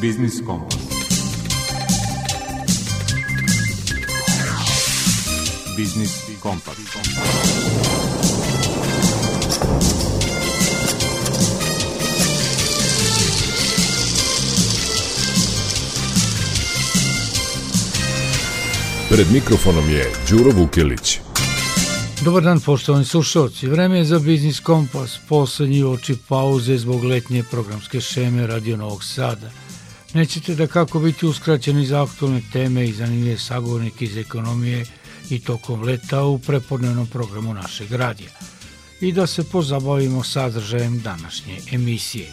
Biznis Kompas. Biznis Kompas. Pred mikrofonom je Đuro Vukilić. Dobar dan poštovani slušalci. Vreme je za Biznis Kompas, poslednji oči pauze zbog letnje programske šeme Radio Novog Sada. Nećete da kako biti uskraćeni za aktualne teme i zanimljive sagovornike iz ekonomije i tokom leta u prepodnevnom programu našeg radija i da se pozabavimo sadržajem današnje emisije.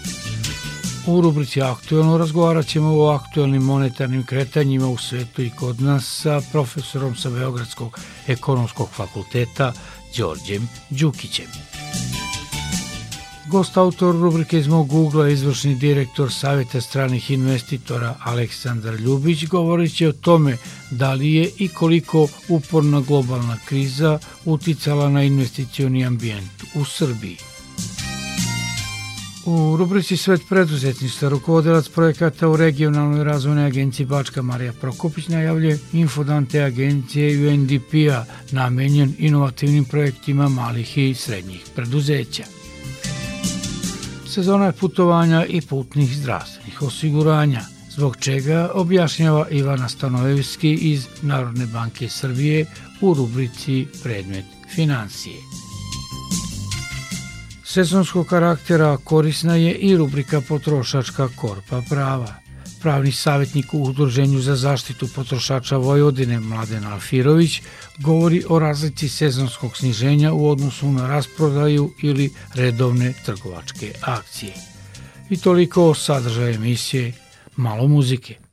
U rubrici Aktualno razgovarat ćemo o aktualnim monetarnim kretanjima u svetu i kod nas sa profesorom sa Beogradskog ekonomskog fakulteta Đorđem Đukićem. Gost autor rubrike iz mog Google, izvršni direktor Savjeta stranih investitora Aleksandar Ljubić, govorit o tome da li je i koliko uporna globalna kriza uticala na investicioni ambijent u Srbiji. U rubrici Svet preduzetništva rukovodilac projekata u regionalnoj razvojnoj agenciji Bačka Marija Prokopić najavlje infodan te agencije UNDP-a namenjen inovativnim projektima malih i srednjih preduzeća. Sezona putovanja i putnih zdravstvenih osiguranja, zbog čega objašnjava Ivana Stanojevski iz Narodne banke Srbije u rubrici Predmet financije. Sezonskog karaktera korisna je i rubrika Potrošačka korpa prava. Pravni savjetnik u Udruženju za zaštitu potrošača Vojvodine Mladen Alfirović govori o razlici sezonskog sniženja u odnosu na rasprodaju ili redovne trgovačke akcije. I toliko o sadržaju emisije, malo muzike.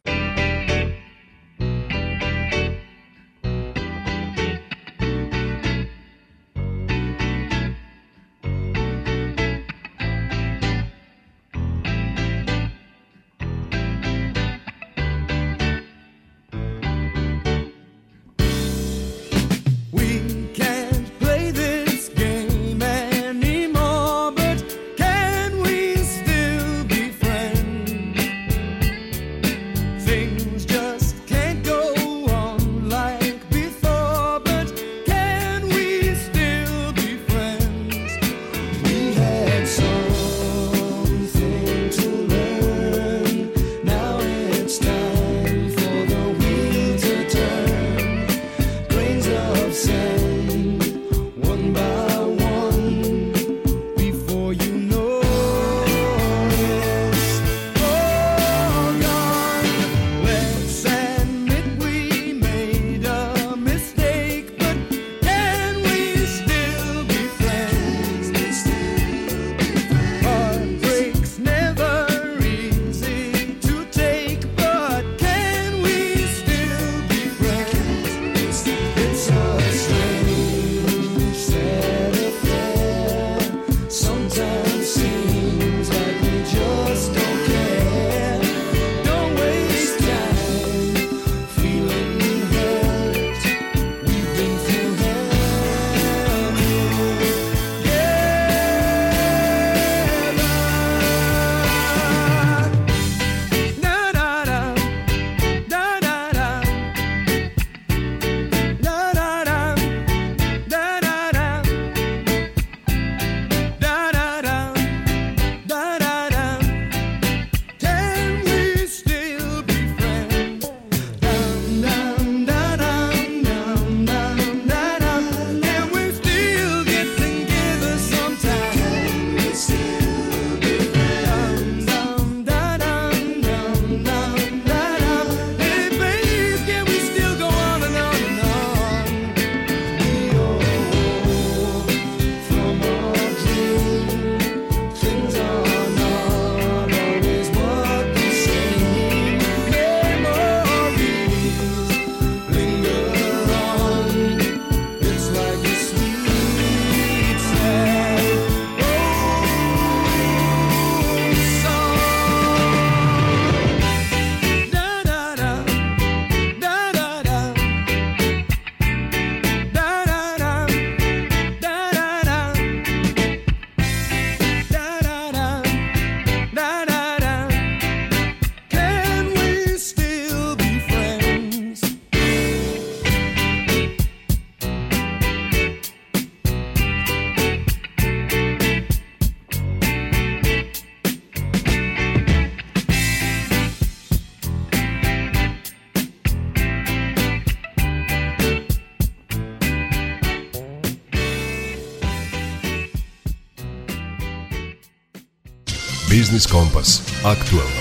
Biznis Kompas. Aktuelno.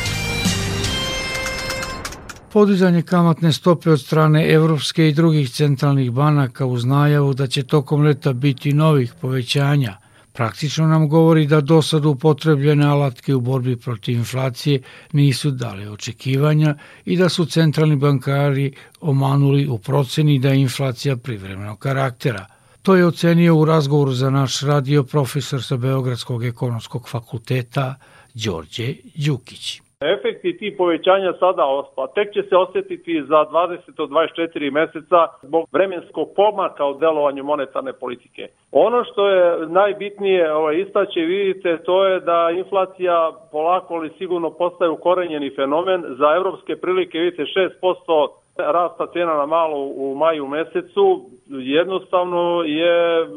Podizanje kamatne stope od strane Evropske i drugih centralnih banaka uz najavu da će tokom leta biti novih povećanja praktično nam govori da do sad upotrebljene alatke u borbi protiv inflacije nisu dale očekivanja i da su centralni bankari omanuli u proceni da je inflacija privremenog karaktera. To je ocenio u razgovoru za naš radio profesor sa Beogradskog ekonomskog fakulteta Đorđe Đukić. Efekti tih povećanja sada ospa. Tek će se osjetiti za 20 do 24 meseca zbog vremenskog pomaka u delovanju monetarne politike. Ono što je najbitnije ovaj, istaće, vidite, to je da inflacija polako ali sigurno postaje ukorenjeni fenomen. Za evropske prilike, vidite, 6% rasta cena na malo u maju mesecu jednostavno je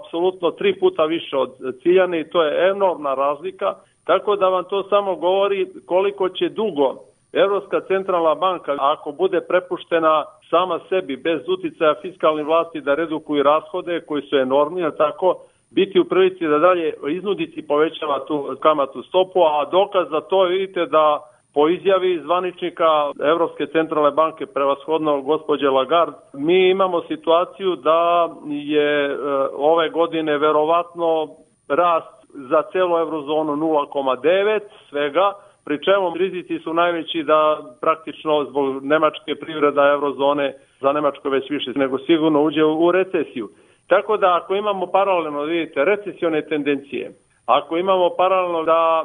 apsolutno tri puta više od ciljane i to je enormna razlika Tako da vam to samo govori koliko će dugo Evropska centralna banka, ako bude prepuštena sama sebi, bez uticaja fiskalnih vlasti da redukuju rashode koji su enormni, tako, biti u prilici da dalje iznuditi povećava tu kamatu stopu, a dokaz za to vidite da po izjavi zvaničnika Evropske centralne banke, prevashodno gospođe Lagarde, mi imamo situaciju da je e, ove godine verovatno rast za celu eurozonu 0,9 svega, pri čemu rizici su najveći da praktično zbog nemačke privreda eurozone za Nemačko već više nego sigurno uđe u recesiju. Tako da ako imamo paralelno, vidite, recesione tendencije, Ako imamo paralelno da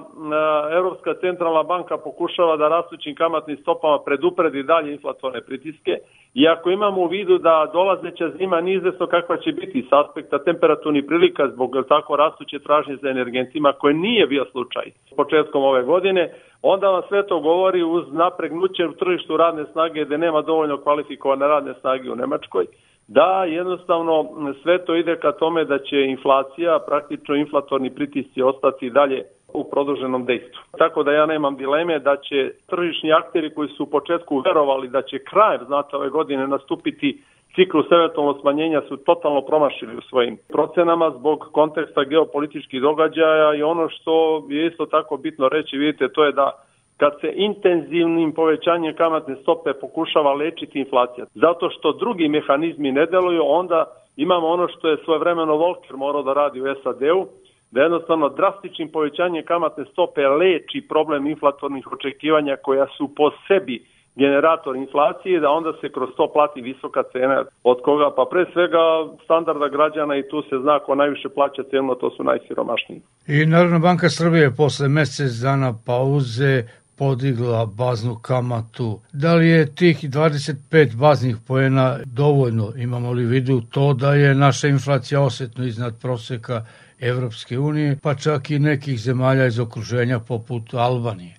Evropska centralna banka pokušava da rastućim kamatnim stopama predupredi dalje inflatorne pritiske i ako imamo u vidu da dolazeća zima nizesno kakva će biti s aspekta temperaturnih prilika zbog tako rastuće tražnje za energentima koje nije bio slučaj početkom ove godine, onda vam sve to govori uz napregnuće u tržištu radne snage gde nema dovoljno kvalifikovane radne snage u Nemačkoj da jednostavno sve to ide ka tome da će inflacija, praktično inflatorni pritisci ostati dalje u produženom dejstvu. Tako da ja nemam dileme da će tržišni akteri koji su u početku verovali da će krajem znate ove godine nastupiti ciklus eventualno smanjenja su totalno promašili u svojim procenama zbog konteksta geopolitičkih događaja i ono što je isto tako bitno reći, vidite, to je da kad se intenzivnim povećanjem kamatne stope pokušava lečiti inflacija. Zato što drugi mehanizmi ne deluju, onda imamo ono što je svojevremeno Volcker morao da radi u SAD-u, da jednostavno drastičnim povećanjem kamatne stope leči problem inflatornih očekivanja koja su po sebi generator inflacije, da onda se kroz to plati visoka cena. Od koga? Pa pre svega standarda građana i tu se zna ko najviše plaća cenu, to su najsiromašniji. I Narodna banka Srbije posle mesec dana pauze podigla baznu kamatu. Da li je tih 25 baznih poena dovoljno? Imamo li vidu to da je naša inflacija osetno iznad proseka Evropske unije, pa čak i nekih zemalja iz okruženja poput Albanije?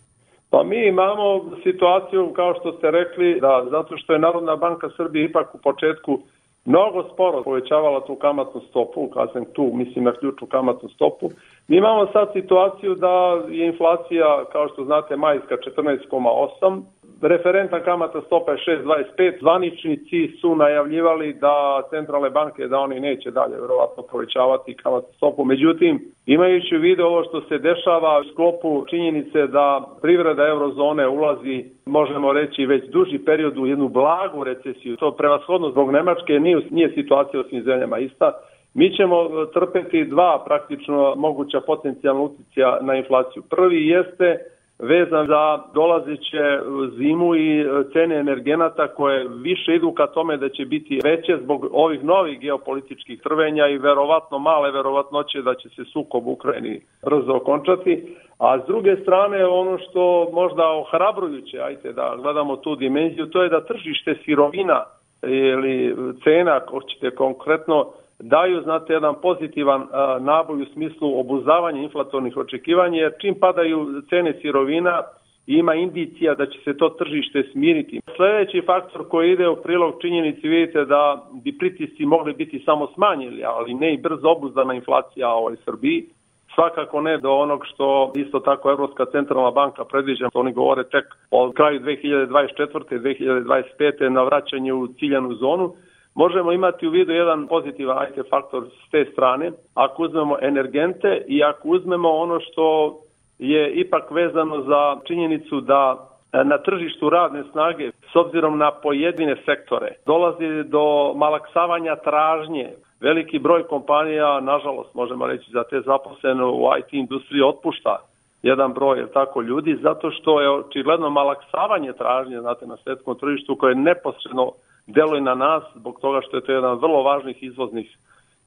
Pa mi imamo situaciju, kao što ste rekli, da zato što je Narodna banka Srbije ipak u početku mnogo sporo povećavala tu kamatnu stopu, kažem tu, mislim na ključnu kamatnu stopu. Mi imamo sad situaciju da je inflacija, kao što znate, majska 14,8, referentna kamata stopa je 6,25, zvaničnici su najavljivali da centralne banke da oni neće dalje verovatno povećavati kamatnu stopu. Međutim, imajući u vidu ovo što se dešava u sklopu činjenice da privreda eurozone ulazi, možemo reći, već duži period u jednu blagu recesiju, to prevashodno zbog Nemačke nije, nije situacija u svim zemljama ista, Mi ćemo trpeti dva praktično moguća potencijalna uticija na inflaciju. Prvi jeste vezan za dolazeće zimu i cene energenata koje više idu ka tome da će biti veće zbog ovih novih geopolitičkih trvenja i verovatno male verovatnoće da će se sukob u Ukrajini brzo okončati. A s druge strane ono što možda ohrabrujuće, ajte da gledamo tu dimenziju, to je da tržište sirovina ili cena, ako ćete konkretno, daju, znate, jedan pozitivan naboj u smislu obuzavanja inflatornih očekivanja, jer čim padaju cene sirovina, ima indicija da će se to tržište smiriti. Sledeći faktor koji ide u prilog činjenici vidite da bi pritisci mogli biti samo smanjili, ali ne i brzo obuzdana inflacija ovoj Srbiji. Svakako ne do onog što isto tako Evropska centralna banka predviđa, oni govore tek o kraju 2024. 2025. na vraćanje u ciljanu zonu, možemo imati u vidu jedan pozitivan IT faktor s te strane, ako uzmemo energente i ako uzmemo ono što je ipak vezano za činjenicu da e, na tržištu radne snage s obzirom na pojedine sektore dolazi do malaksavanja tražnje. Veliki broj kompanija, nažalost, možemo reći za te zaposlene u IT industriji otpušta jedan broj je tako ljudi zato što je očigledno malaksavanje tražnje znate, na svetskom tržištu koje neposredno deluje na nas zbog toga što je to jedan vrlo važnih izvoznih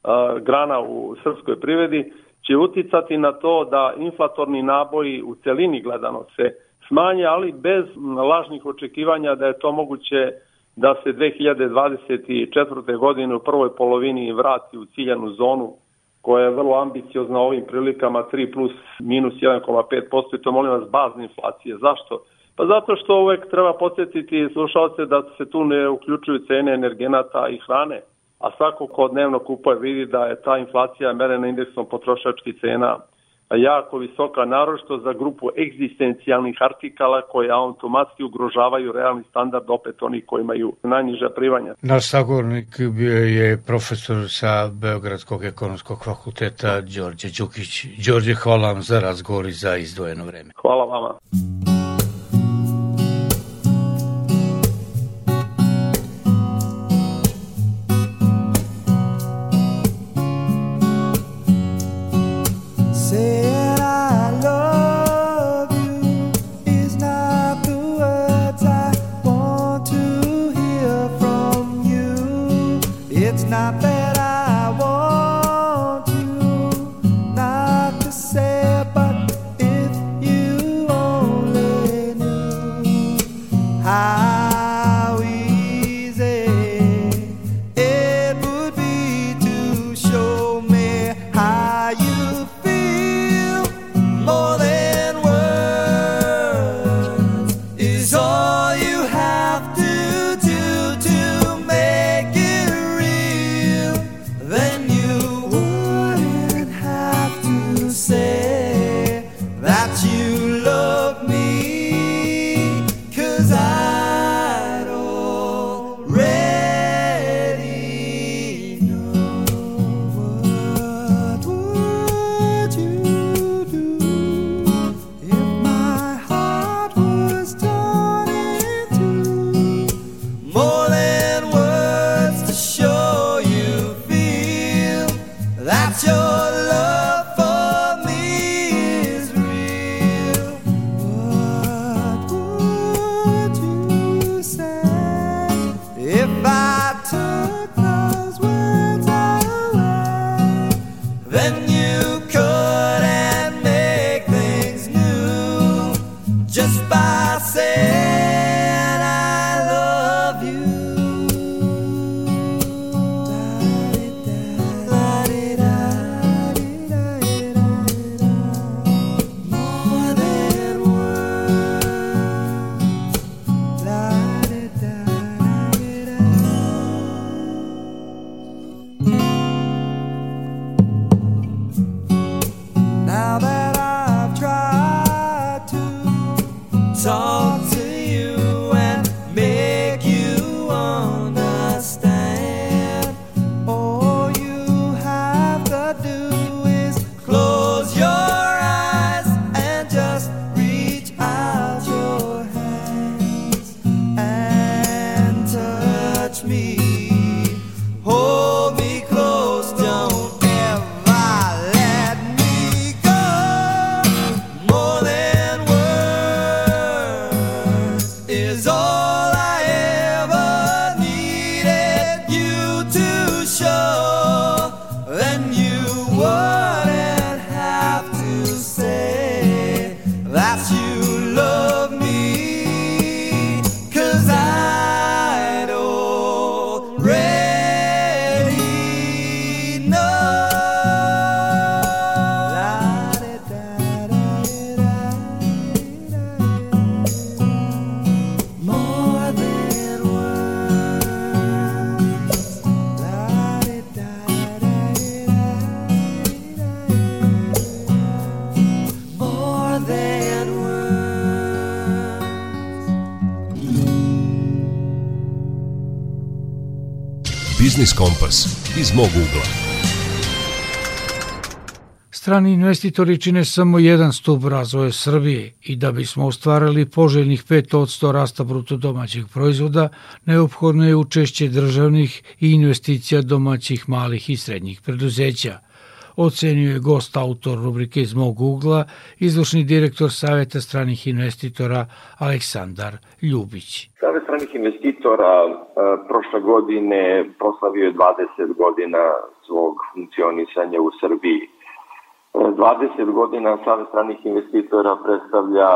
uh, grana u srpskoj privredi će uticati na to da inflatorni naboji u celini gledano se smanje, ali bez lažnih očekivanja da je to moguće da se 2024. godine u prvoj polovini vrati u ciljanu zonu koja je vrlo ambiciozna ovim prilikama 3 plus minus 1,5% i to molim vas bazne inflacije. Zašto? Pa zato što uvek treba podsjetiti slušalce da se tu ne uključuju cene energenata i hrane, a svako ko dnevno kupuje vidi da je ta inflacija merena indeksom potrošačkih cena jako visoka, naročito za grupu egzistencijalnih artikala koje automatski ugrožavaju realni standard opet oni koji imaju najniža privanja. Naš sagovornik bio je profesor sa Beogradskog ekonomskog fakulteta Đorđe Đukić. Đorđe, hvala vam za razgovor i za izdvojeno vreme. Hvala vama. Biznis Kompas iz mog ugla. Strani investitori čine samo jedan stup razvoja Srbije i da bismo ostvarili poželjnih 5% rasta bruto domaćeg proizvoda, neophodno je učešće državnih i investicija domaćih malih i srednjih preduzeća – ocenio je gost autor rubrike iz mog ugla, izvršni direktor Saveta stranih investitora Aleksandar Ljubić. Savet stranih investitora e, prošle godine proslavio je 20 godina svog funkcionisanja u Srbiji. 20 e, godina Savet stranih investitora predstavlja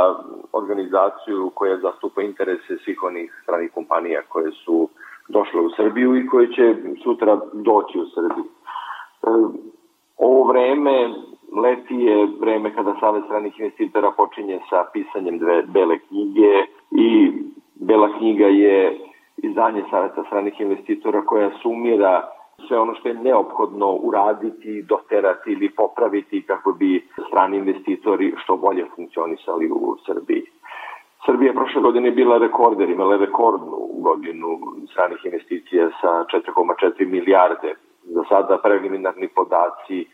organizaciju koja zastupa interese svih onih stranih kompanija koje su došle u Srbiju i koje će sutra doći u Srbiju. Ovo vreme leti je vreme kada Savez stranih investitora počinje sa pisanjem dve bele knjige i bela knjiga je izdanje Saveta stranih investitora koja sumira sve ono što je neophodno uraditi, doterati ili popraviti kako bi strani investitori što bolje funkcionisali u Srbiji. Srbija je prošle godine bila rekorder, imala rekordnu godinu stranih investicija sa 4,4 milijarde Za sada preliminarni podaci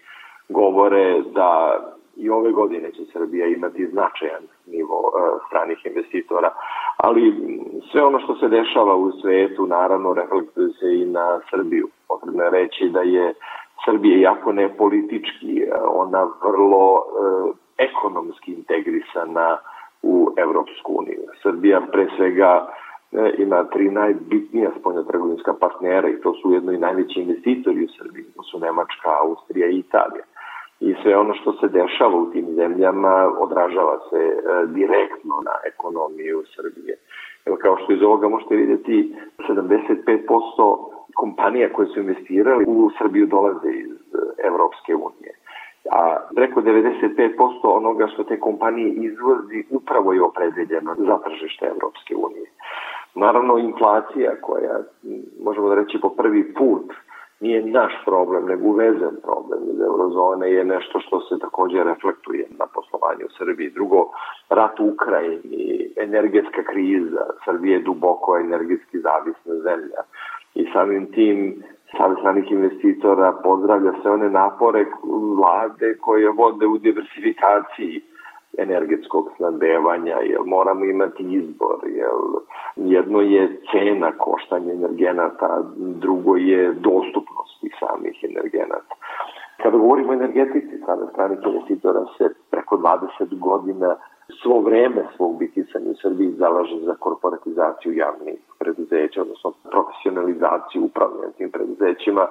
govore da i ove godine će Srbija imati značajan nivo e, stranih investitora, ali sve ono što se dešava u svetu naravno reflektuje se i na Srbiju. Potrebno je reći da je Srbija jako ne politički, ona vrlo e, ekonomski integrisana u Evropsku uniju. Srbija pre svega E, ima tri najbitnija spoljnotrgovinska partnera i to su ujedno i najveći investitori u Srbiji, to su Nemačka, Austrija i Italija. I sve ono što se dešava u tim zemljama odražava se e, direktno na ekonomiju Srbije. Evo kao što iz ovoga možete vidjeti, 75% kompanija koje su investirali u Srbiju dolaze iz e, Evropske unije. A preko 95% onoga što te kompanije izvozi upravo je opredeljeno za tržište Evropske unije. Naravno, inflacija koja, možemo da reći po prvi put, nije naš problem, nego uvezen problem iz eurozone je nešto što se takođe reflektuje na poslovanje u Srbiji. Drugo, rat u Ukrajini, energetska kriza, Srbije je duboko energetski zavisna zemlja i samim tim Savez stranih investitora pozdravlja sve one napore vlade koje vode u diversifikaciji energetskog snadbevanja, jer moramo imati izbor, jer jedno je cena koštanja energenata, drugo je dostupnost tih samih energenata. Kada govorimo o energetici, sada stranih investitora se preko 20 godina svo vreme svog biticanja u Srbiji zalaže za korporatizaciju javnih preduzeća, odnosno profesionalizaciju upravljanja tim preduzećima,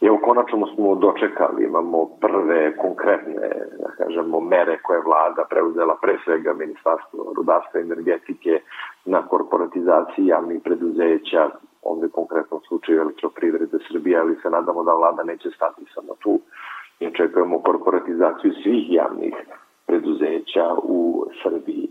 Evo, konačno smo dočekali, imamo prve konkretne, da kažemo, mere koje vlada preuzela pre svega Ministarstvo rudarstva i energetike na korporatizaciji javnih preduzeća, ovde konkretnom slučaju elektroprivrede Srbije, ali se nadamo da vlada neće stati samo tu i očekujemo korporatizaciju svih javnih preduzeća u Srbiji.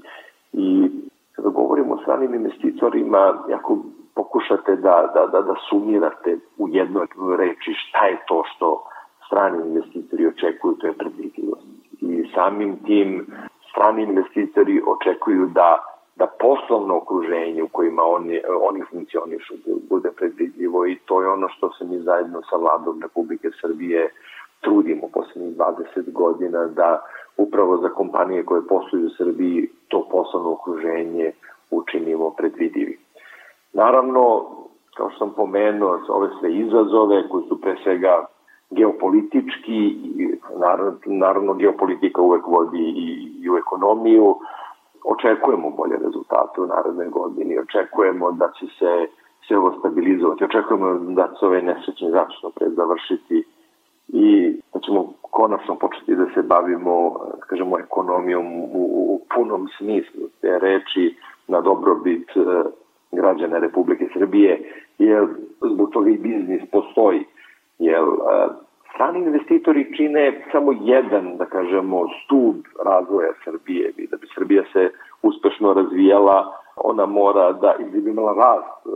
I kada govorimo o stranim investitorima, jako pokušate da, da, da, da sumirate u jednoj reči šta je to što strani investitori očekuju, to je predvidljivost. I samim tim strani investitori očekuju da da poslovno okruženje u kojima oni, oni funkcionišu bude predvidljivo i to je ono što se mi zajedno sa vladom Republike Srbije trudimo poslednjih 20 godina da upravo za kompanije koje posluju u Srbiji to poslovno okruženje učinimo predvidivim. Naravno, kao što sam pomenuo, ove sve izazove koji su pre svega geopolitički, naravno, naravno geopolitika uvek vodi i, i u ekonomiju, očekujemo bolje rezultate u narednoj godini, očekujemo da će se sve ovo stabilizovati, očekujemo da će ove nesrećne začno pre završiti i da ćemo konačno početi da se bavimo, kažemo, ekonomijom u, u punom smislu te reči na dobrobit građana Republike Srbije, jer zbog toga i biznis postoji. Jer strani investitori čine samo jedan, da kažemo, stub razvoja Srbije. I da bi Srbija se uspešno razvijala, ona mora da, ili bi imala rast,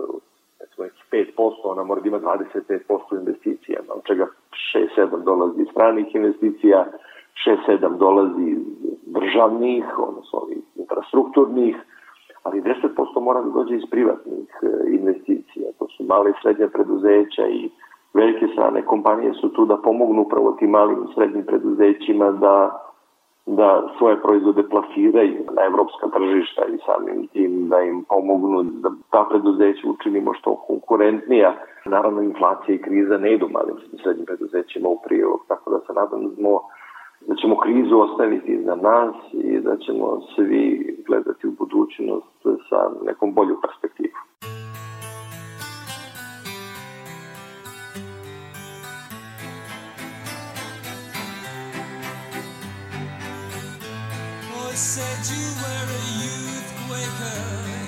recimo 5%, ona mora da ima 25% investicija, od čega 6-7 dolazi iz stranih investicija, 6-7 dolazi iz državnih, odnosno infrastrukturnih, ali 10% mora da dođe iz privatnih e, investicija. To su male i srednje preduzeća i velike strane kompanije su tu da pomognu upravo tim malim i srednjim preduzećima da da svoje proizvode plasiraju na evropska tržišta i samim tim da im pomognu da ta preduzeća učinimo što konkurentnija. Naravno, inflacija i kriza ne idu malim i srednjim preduzećima u prilog, tako da se nadam da, smo, da ćemo krizu ostaviti za nas i da ćemo svi gledati u budućnost sa nekom bolju perspektivu. said you were a youth quaker,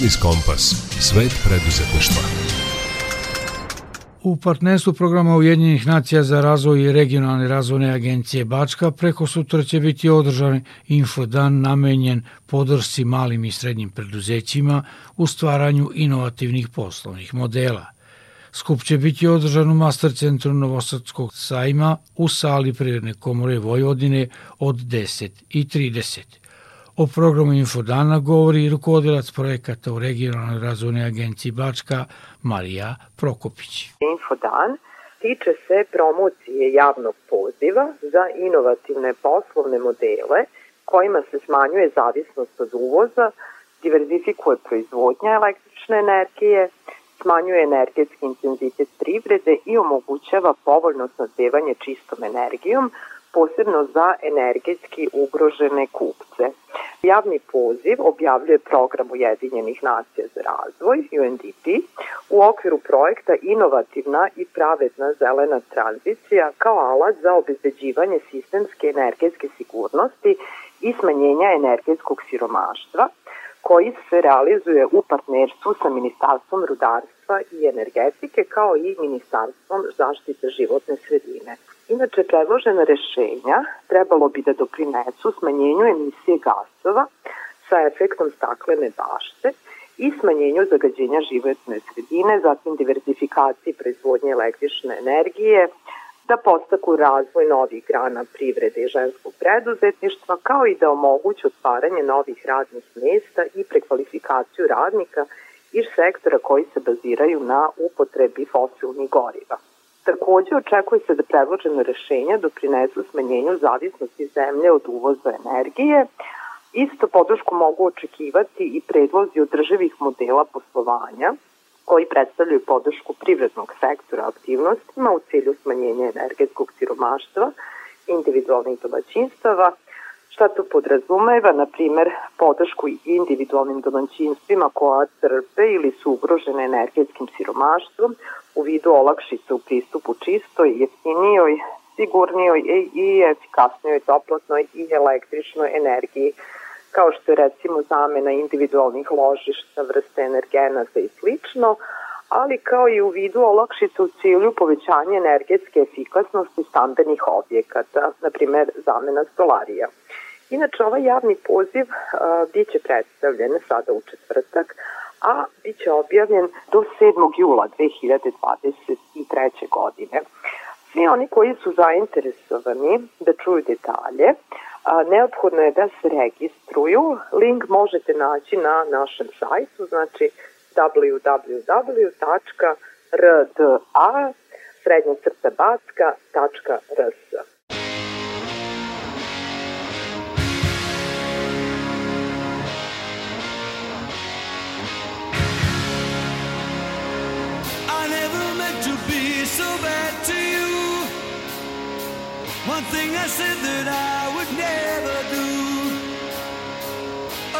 Biznis Kompas. Svet preduzetništva. U partnerstvu programa Ujedinjenih nacija za razvoj i regionalne razvojne agencije Bačka preko sutra će biti održan infodan namenjen podršci malim i srednjim preduzećima u stvaranju inovativnih poslovnih modela. Skup će biti održan u Master centru Novosadskog sajma u sali Privredne komore Vojvodine od 10.30. O programu Infodana govori rukovodilac projekata u regionalnoj razvojnoj agenciji Bačka Marija Prokopić. Infodan tiče se promocije javnog poziva za inovativne poslovne modele kojima se smanjuje zavisnost od uvoza, diverzifikuje proizvodnja električne energije, smanjuje energetski intenzitet privrede i omogućava povoljno snadbevanje čistom energijom, posebno za energetski ugrožene kupce. Javni poziv objavljuje program Ujedinjenih nacija za razvoj, UNDP, u okviru projekta Inovativna i pravedna zelena tranzicija kao alat za obezbeđivanje sistemske energetske sigurnosti i smanjenja energetskog siromaštva, koji se realizuje u partnerstvu sa Ministarstvom rudarstva i energetike kao i Ministarstvom zaštite životne sredine. Inače, predložena rešenja trebalo bi da doprinesu smanjenju emisije gasova sa efektom staklene bašte i smanjenju zagađenja životne sredine, zatim diversifikaciji proizvodnje električne energije, da postaku razvoj novih grana privrede i ženskog preduzetništva, kao i da omoguće otvaranje novih radnih mesta i prekvalifikaciju radnika iz sektora koji se baziraju na upotrebi fosilnih goriva. Takođe, očekuje se da predložene rešenja doprinesu smanjenju zavisnosti zemlje od uvoza energije. Isto podršku mogu očekivati i predlozi održivih modela poslovanja, koji predstavljaju podršku privrednog sektora aktivnostima u cilju smanjenja energetskog siromaštva individualnih domaćinstava, šta to podrazumeva, na primer, podršku individualnim domaćinstvima koja trpe ili su ugrožene energetskim siromaštvom u vidu olakšica u pristupu čistoj, jeftinijoj, sigurnijoj i efikasnijoj toplotnoj i električnoj energiji kao što je recimo zamena individualnih ložišta, vrste energenata i slično, ali kao i u vidu olakšica u cilju povećanja energetske efikasnosti stambenih objekata, na primer zamena stolarija. Inače, ovaj javni poziv a, biće predstavljen sada u četvrtak, a biće objavljen do 7. jula 2023. godine. Svi oni koji su zainteresovani da čuju detalje, a, neophodno je da se registruju. Link možete naći na našem sajtu, znači www.rda srednja One thing I said that I would never do.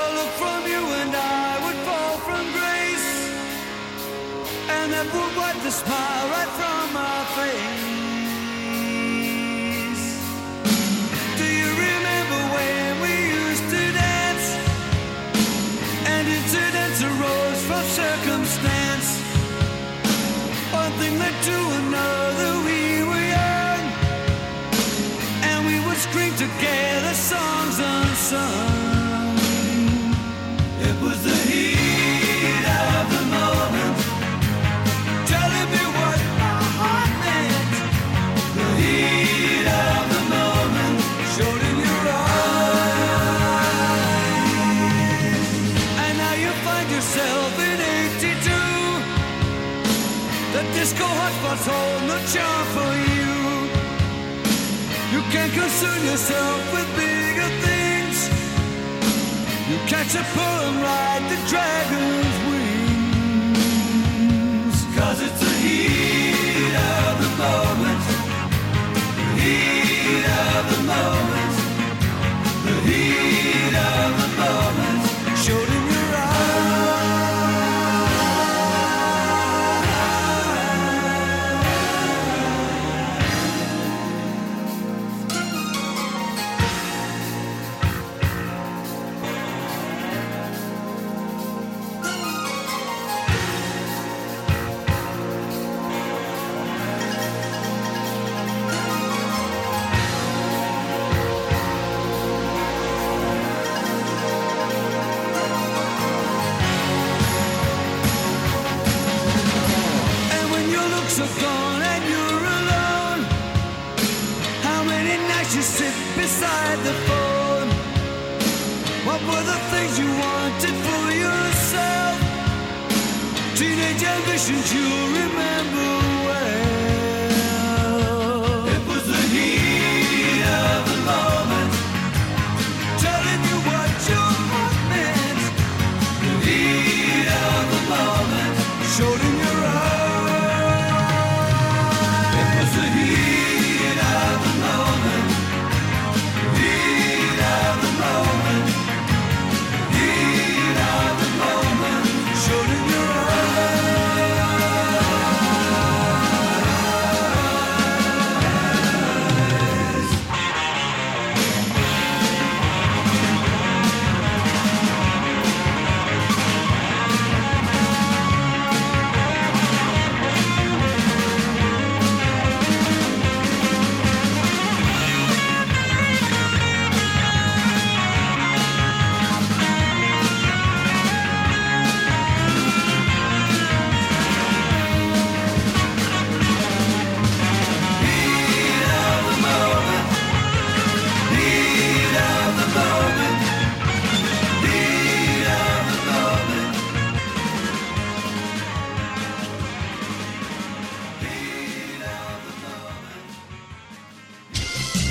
A look from you and I would fall from grace. And that would wipe the smile right from for you. You can't concern yourself with bigger things. You catch a pull and ride the dragon's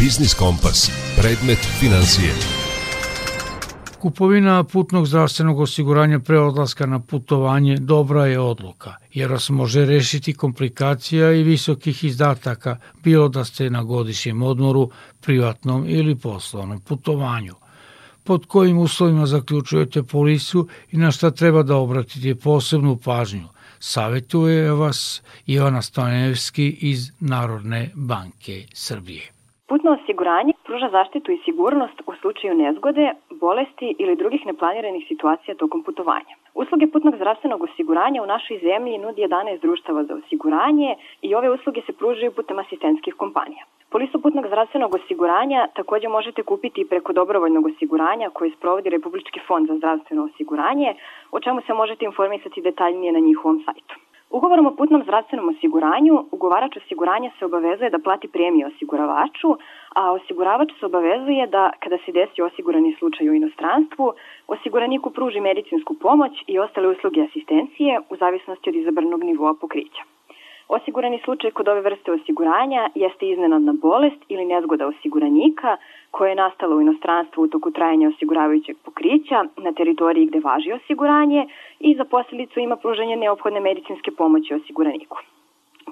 Biznis Kompas. Predmet financije. Kupovina putnog zdravstvenog osiguranja pre odlaska na putovanje dobra je odluka, jer vas može rešiti komplikacija i visokih izdataka, bilo da ste na godišnjem odmoru, privatnom ili poslovnom putovanju. Pod kojim uslovima zaključujete polisu i na šta treba da obratite posebnu pažnju. Savetuje vas Ivana Stonevski iz Narodne banke Srbije. Putno osiguranje pruža zaštitu i sigurnost u slučaju nezgode, bolesti ili drugih neplaniranih situacija tokom putovanja. Usluge putnog zdravstvenog osiguranja u našoj zemlji nudi 11 društava za osiguranje i ove usluge se pružaju putem asistentskih kompanija. Polisu putnog zdravstvenog osiguranja takođe možete kupiti preko dobrovoljnog osiguranja koje sprovodi Republički fond za zdravstveno osiguranje, o čemu se možete informisati detaljnije na njihovom sajtu. Ugovorom o putnom zdravstvenom osiguranju, ugovarač osiguranja se obavezuje da plati premiju osiguravaču, a osiguravač se obavezuje da, kada se desi osigurani slučaj u inostranstvu, osiguraniku pruži medicinsku pomoć i ostale usluge asistencije u zavisnosti od izabranog nivoa pokrića. Osigurani slučaj kod ove vrste osiguranja jeste iznenadna bolest ili nezgoda osiguranika koja je nastala u inostranstvu u toku trajanja osiguravajućeg pokrića na teritoriji gde važi osiguranje i za posledicu ima pružanje neophodne medicinske pomoći osiguraniku.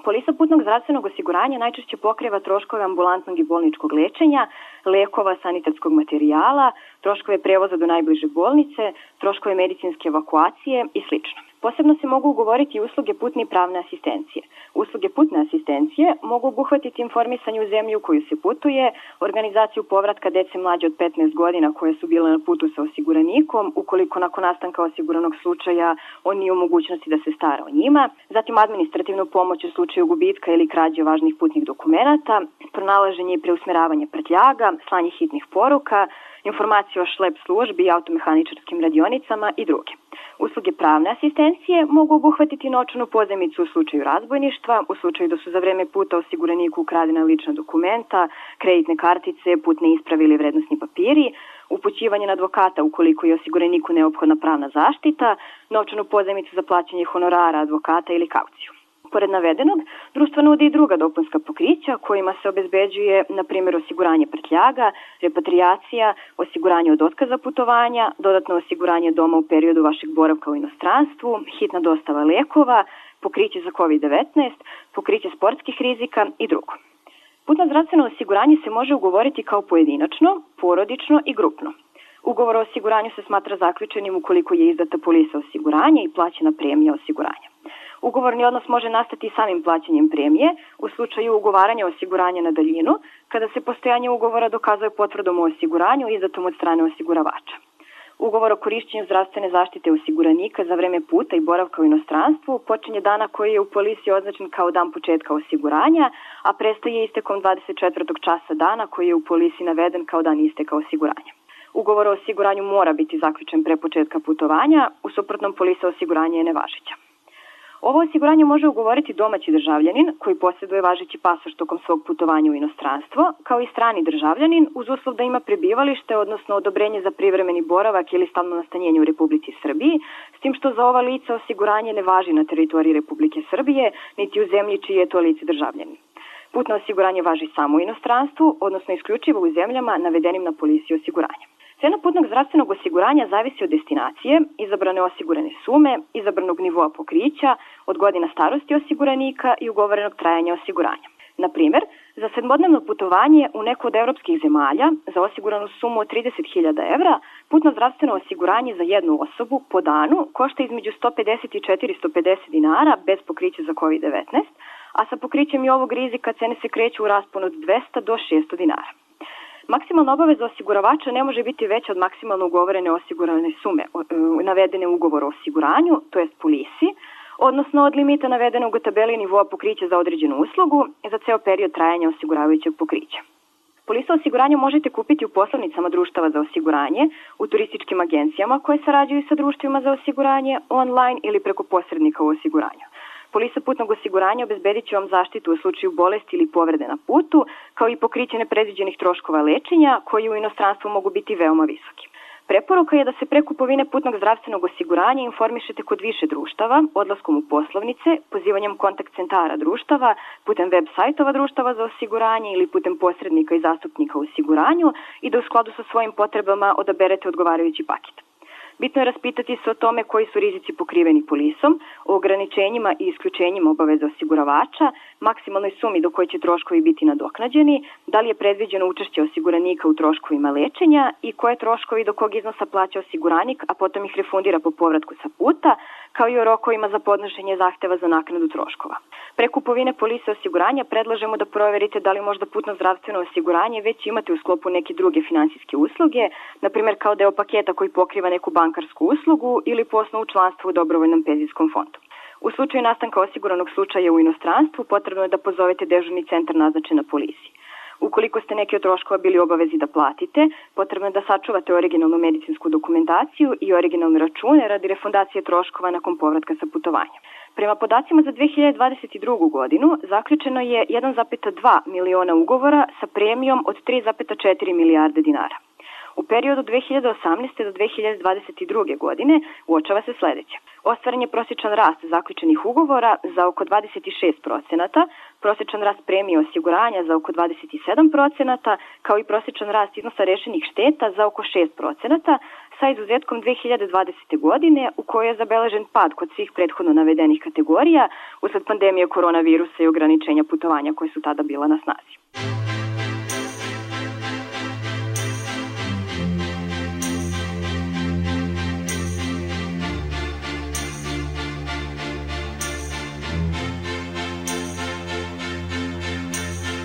Polisa putnog zdravstvenog osiguranja najčešće pokriva troškove ambulantnog i bolničkog lečenja, lekova, sanitarskog materijala, troškove prevoza do najbliže bolnice, troškove medicinske evakuacije i sl. Posebno se mogu ugovoriti usluge putne i pravne asistencije. Usluge putne asistencije mogu obuhvatiti informisanje u zemlji u koju se putuje, organizaciju povratka dece mlađe od 15 godina koje su bile na putu sa osiguranikom, ukoliko nakon nastanka osiguranog slučaja on nije u mogućnosti da se stara o njima, zatim administrativnu pomoć u slučaju gubitka ili krađe važnih putnih dokumenata, pronalaženje i preusmeravanje prtljaga, slanje hitnih poruka, informacije o šlep službi i automehaničarskim radionicama i druge. Usluge pravne asistencije mogu obuhvatiti noćnu pozemicu u slučaju razbojništva, u slučaju da su za vreme puta osiguraniku ukradena lična dokumenta, kreditne kartice, putne isprave ili vrednostni papiri, upućivanje na advokata ukoliko je osiguraniku neophodna pravna zaštita, novčanu pozemicu za plaćanje honorara advokata ili kauciju. Pored navedenog, društvo nudi i druga dopunska pokrića kojima se obezbeđuje, na primjer, osiguranje prtljaga, repatriacija, osiguranje od otkaza putovanja, dodatno osiguranje doma u periodu vašeg boravka u inostranstvu, hitna dostava lekova, pokriće za COVID-19, pokriće sportskih rizika i drugo. Putno zdravstveno osiguranje se može ugovoriti kao pojedinačno, porodično i grupno. Ugovor o osiguranju se smatra zaključenim ukoliko je izdata polisa osiguranja i plaćena premija osiguranja. Ugovorni odnos može nastati samim plaćanjem premije u slučaju ugovaranja osiguranja na daljinu, kada se postojanje ugovora dokazuje potvrdom o osiguranju izdatom od strane osiguravača. Ugovor o korišćenju zdravstvene zaštite osiguranika za vreme puta i boravka u inostranstvu počinje dana koji je u policiji označen kao dan početka osiguranja, a prestaje istekom 24. časa dana koji je u policiji naveden kao dan isteka osiguranja. Ugovor o osiguranju mora biti zaključen pre početka putovanja, u suprotnom polisa osiguranja je nevažeća. Ovo osiguranje može ugovoriti domaći državljanin koji posjeduje važeći pasoš tokom svog putovanja u inostranstvo, kao i strani državljanin uz uslov da ima prebivalište, odnosno odobrenje za privremeni boravak ili stalno nastanjenje u Republici Srbiji, s tim što za ova lica osiguranje ne važi na teritoriji Republike Srbije, niti u zemlji čiji je to lice državljanin. Putno osiguranje važi samo u inostranstvu, odnosno isključivo u zemljama navedenim na policiji osiguranja. Cena putnog zdravstvenog osiguranja zavisi od destinacije, izabrane osigurane sume, izabranog nivoa pokrića, od godina starosti osiguranika i ugovorenog trajanja osiguranja. Na primer, za sedmodnevno putovanje u neku od evropskih zemalja za osiguranu sumu od 30.000 evra, putno zdravstveno osiguranje za jednu osobu po danu košta između 150 i 450 dinara bez pokrića za COVID-19, a sa pokrićem i ovog rizika cene se kreću u rasponu od 200 do 600 dinara. Maksimalna obaveza osiguravača ne može biti veća od maksimalno ugovorene osigurane sume e, navedene u ugovoru o osiguranju, to jest polisi, odnosno od limita navedenog u tabeli nivoa pokrića za određenu uslugu za ceo period trajanja osiguravajućeg pokrića. Polisa osiguranja možete kupiti u poslovnicama društava za osiguranje, u turističkim agencijama koje sarađuju sa društvima za osiguranje, online ili preko posrednika u osiguranju. Polisa putnog osiguranja obezbedit će vam zaštitu u slučaju bolesti ili povrede na putu, kao i pokriće nepredviđenih troškova lečenja, koji u inostranstvu mogu biti veoma visoki. Preporuka je da se pre kupovine putnog zdravstvenog osiguranja informišete kod više društava, odlaskom u poslovnice, pozivanjem kontakt centara društava, putem web sajtova društava za osiguranje ili putem posrednika i zastupnika u osiguranju i da u skladu sa svojim potrebama odaberete odgovarajući paket. Bitno je raspitati se o tome koji su rizici pokriveni polisom, o ograničenjima i isključenjima obaveza osiguravača, maksimalnoj sumi do koje će troškovi biti nadoknađeni, da li je predviđeno učešće osiguranika u troškovima lečenja i koje troškovi do kog iznosa plaća osiguranik, a potom ih refundira po povratku sa puta, kao i o rokovima za podnošenje zahteva za naknadu troškova. Pre kupovine polise osiguranja predlažemo da proverite da li možda putno zdravstveno osiguranje već imate u sklopu neke druge finansijske usluge, na primjer kao deo paketa koji pokriva neku bankarsku uslugu ili po osnovu članstva u dobrovoljnom penzijskom fondu. U slučaju nastanka osiguranog slučaja u inostranstvu potrebno je da pozovete dežurni centar naznačen na policiji. Ukoliko ste neki od troškova bili obavezi da platite, potrebno je da sačuvate originalnu medicinsku dokumentaciju i originalne račune radi refundacije troškova nakon povratka sa putovanja. Prema podacima za 2022. godinu zaključeno je 1,2 miliona ugovora sa premijom od 3,4 milijarde dinara. U periodu 2018. do 2022. godine uočava se sledeće. Ostvaren je prosječan rast zaključenih ugovora za oko 26%, prosječan rast premije osiguranja za oko 27%, kao i prosječan rast iznosa rešenih šteta za oko 6%, sa izuzetkom 2020. godine u kojoj je zabeležen pad kod svih prethodno navedenih kategorija usled pandemije koronavirusa i ograničenja putovanja koje su tada bila na snazi.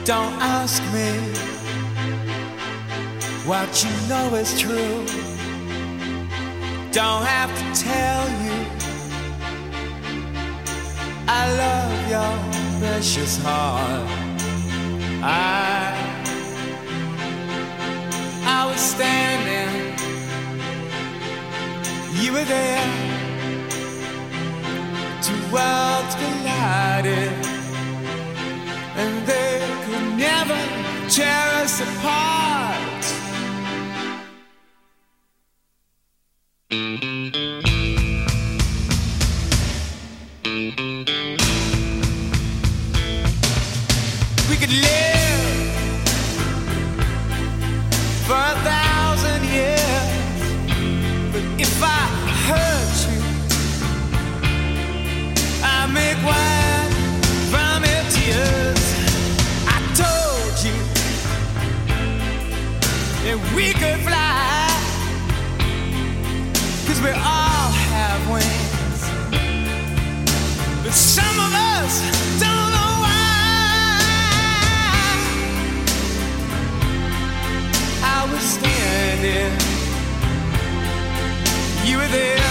Don't ask me what you know is true. Don't have to tell you I love your precious heart. I I was standing, you were there. Two worlds collided and they could never tear us apart. We all have wings. But some of us don't know why. I was standing, you were there.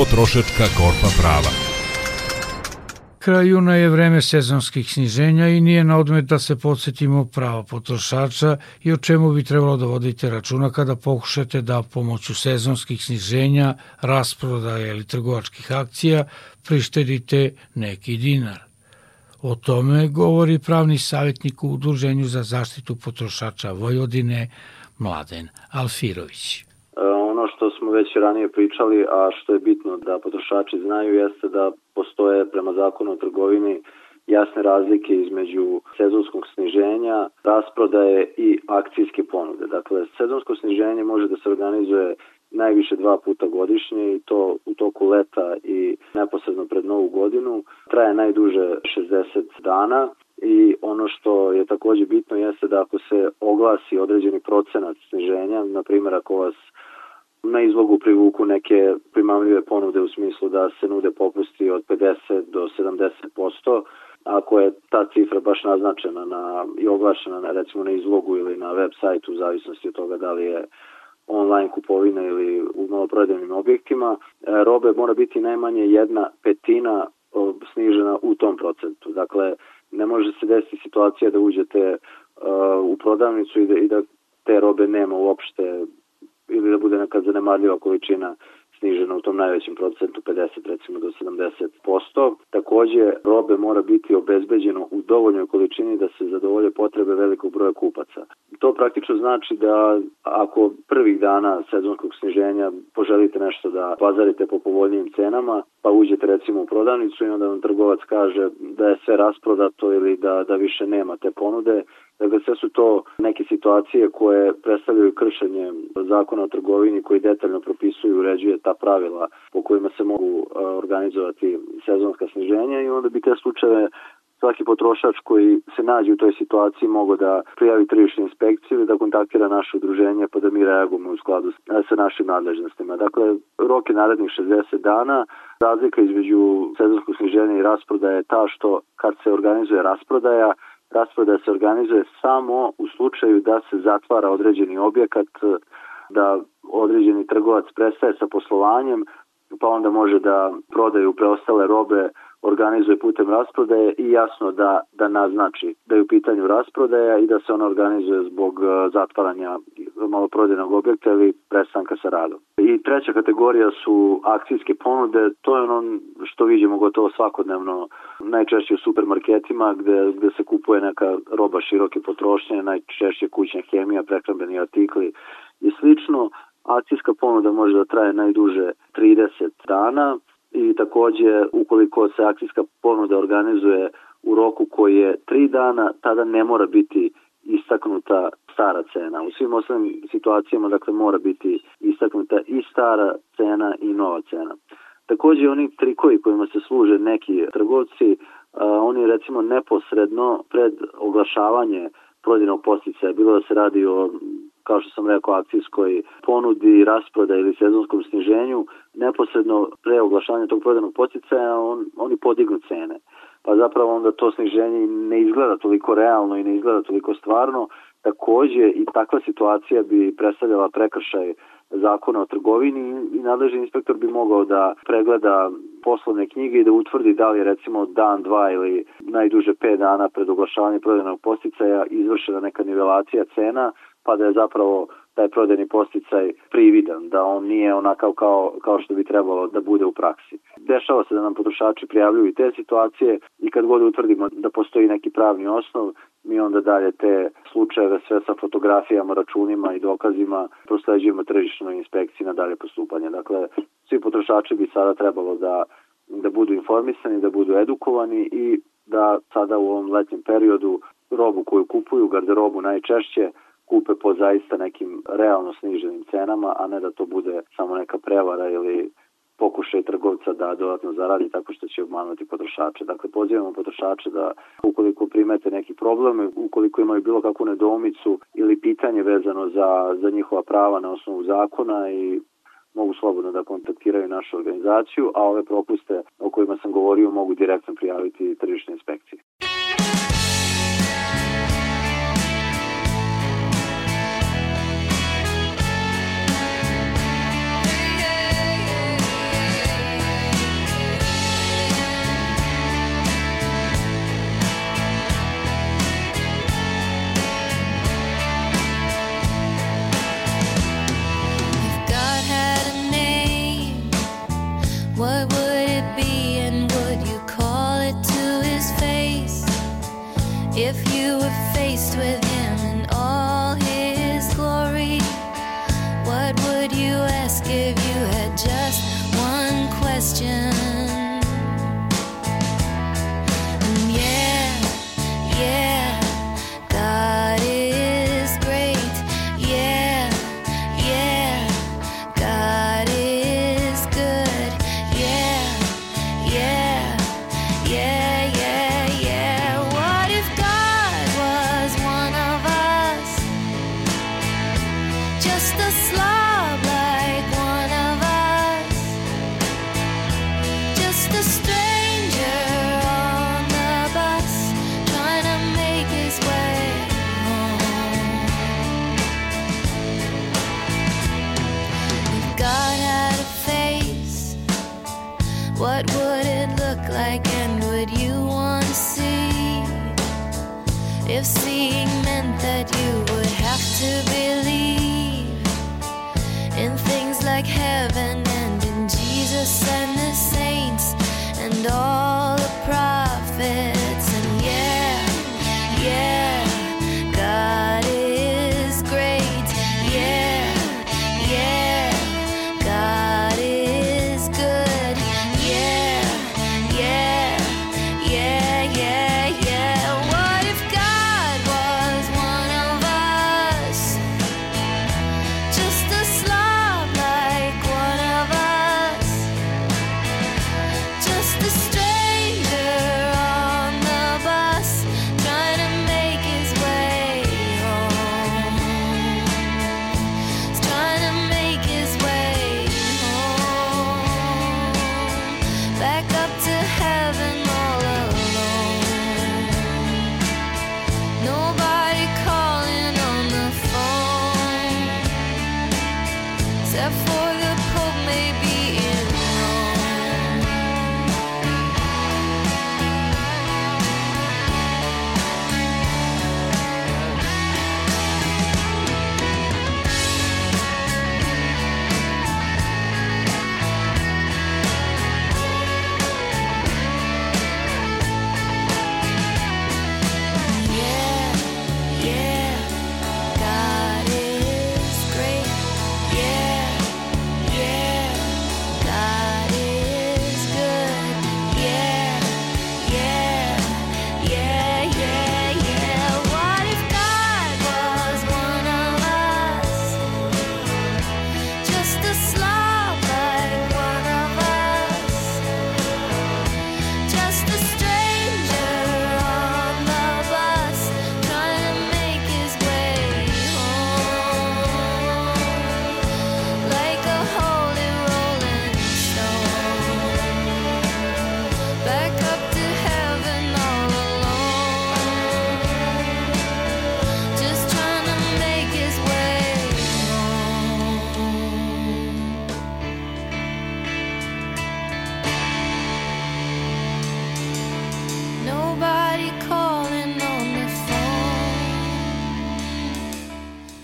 Potrošačka korpa prava. Kraj juna je vreme sezonskih sniženja i nije na odmet da se podsjetimo prava potrošača i o čemu bi trebalo da vodite računa kada pokušate da pomoću sezonskih sniženja, rasprodaja ili trgovačkih akcija prištedite neki dinar. O tome govori pravni savjetnik u Udruženju za zaštitu potrošača Vojvodine Mladen Alfirović. E, ono što smo već ranije pričali, a što je bitno da potrošači znaju, jeste da postoje prema zakonu o trgovini jasne razlike između sezonskog sniženja, rasprodaje i akcijske ponude. Dakle, sezonsko sniženje može da se organizuje najviše dva puta godišnje i to u toku leta i neposredno pred novu godinu. Traje najduže 60 dana i ono što je takođe bitno jeste da ako se oglasi određeni procenat sniženja, na primjer ako vas na izlogu privuku neke primamljive ponude u smislu da se nude popusti od 50 do 70%, ako je ta cifra baš naznačena na, i oglašena na, recimo na izlogu ili na web sajtu u zavisnosti od toga da li je online kupovina ili u maloprodajnim objektima, e, robe mora biti najmanje jedna petina snižena u tom procentu. Dakle, ne može se desiti situacija da uđete uh, u prodavnicu i da, i da te robe nema uopšte ili da bude neka zanemarljiva količina snižena u tom najvećem procentu 50 recimo do 70%. Takođe robe mora biti obezbeđeno u dovoljnoj količini da se zadovolje potrebe velikog broja kupaca. To praktično znači da ako prvih dana sezonskog sniženja poželite nešto da pazarite po povoljnijim cenama, pa uđete recimo u prodavnicu i onda vam trgovac kaže da je sve rasprodato ili da, da više nema te ponude, Dakle, sve su to neke situacije koje predstavljaju kršenje zakona o trgovini koji detaljno propisuju i uređuje ta pravila po kojima se mogu organizovati sezonska sniženja i onda bi te slučajeve svaki potrošač koji se nađe u toj situaciji mogo da prijavi tržišnu inspekciju ili da kontaktira naše udruženje pa da mi reagujemo u skladu sa našim nadležnostima. Dakle, rok je narednih 60 dana. Razlika između sezonskog sniženja i rasprodaja je ta što kad se organizuje rasprodaja, rasprodaja se organizuje samo u slučaju da se zatvara određeni objekat, da određeni trgovac prestaje sa poslovanjem, pa onda može da prodaju preostale robe organizuje putem rasprodaje i jasno da, da naznači da je u pitanju rasprodaja i da se ona organizuje zbog uh, zatvaranja maloprodajnog objekta ili prestanka sa radom. I treća kategorija su akcijske ponude, to je ono što vidimo gotovo svakodnevno, najčešće u supermarketima gde, gde se kupuje neka roba široke potrošnje, najčešće kućna hemija, prehrambeni artikli i slično. Akcijska ponuda može da traje najduže 30 dana, i takođe ukoliko se akcijska ponuda organizuje u roku koji je 3 dana, tada ne mora biti istaknuta stara cena. U svim ostalim situacijama dakle mora biti istaknuta i stara cena i nova cena. Takođe oni trikovi kojima se služe neki trgovci, oni recimo neposredno pred oglašavanje prodajnog posticaja, bilo da se radi o kao što sam rekao, akcijskoj ponudi, rasproda ili sezonskom sniženju, neposredno pre oglašanja tog prodajnog posticaja on, oni podignu cene. Pa zapravo onda to sniženje ne izgleda toliko realno i ne izgleda toliko stvarno. Takođe i takva situacija bi predstavljala prekršaj zakona o trgovini i nadležni inspektor bi mogao da pregleda poslovne knjige i da utvrdi da li recimo dan, dva ili najduže pet dana pred oglašavanjem prodajnog posticaja izvršena neka nivelacija cena pa da je zapravo taj prodajni posticaj prividan, da on nije onakav kao, kao što bi trebalo da bude u praksi. Dešava se da nam potrošači prijavljuju i te situacije i kad god utvrdimo da postoji neki pravni osnov, mi onda dalje te slučajeve sve sa fotografijama, računima i dokazima prosleđujemo tržišnoj inspekciji na dalje postupanje. Dakle, svi potrošači bi sada trebalo da, da budu informisani, da budu edukovani i da sada u ovom letnjem periodu robu koju kupuju, garderobu najčešće, kupe po zaista nekim realno sniženim cenama, a ne da to bude samo neka prevara ili pokušaj trgovca da dodatno zaradi tako što će obmanuti potrošače. Dakle, pozivamo potrošače da ukoliko primete neki problem, ukoliko imaju bilo kakvu nedoumicu ili pitanje vezano za, za njihova prava na osnovu zakona i mogu slobodno da kontaktiraju našu organizaciju, a ove propuste o kojima sam govorio mogu direktno prijaviti tržišnoj inspekciji. question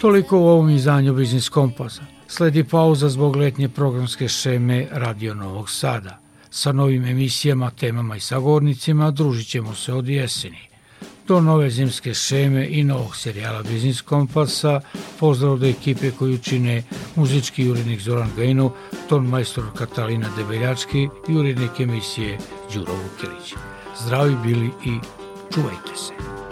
Toliko u ovom izdanju Biznis Kompasa. Sledi pauza zbog letnje programske šeme Radio Novog Sada. Sa novim emisijama, temama i sagovornicima družit ćemo se od jeseni. Do nove zimske šeme i novog serijala Biznis Kompasa pozdrav do ekipe koju čine muzički urednik Zoran Gajinov, ton majstor Katalina Debeljački i urednik emisije Đuro Vukilić. Zdravi bili i čuvajte se!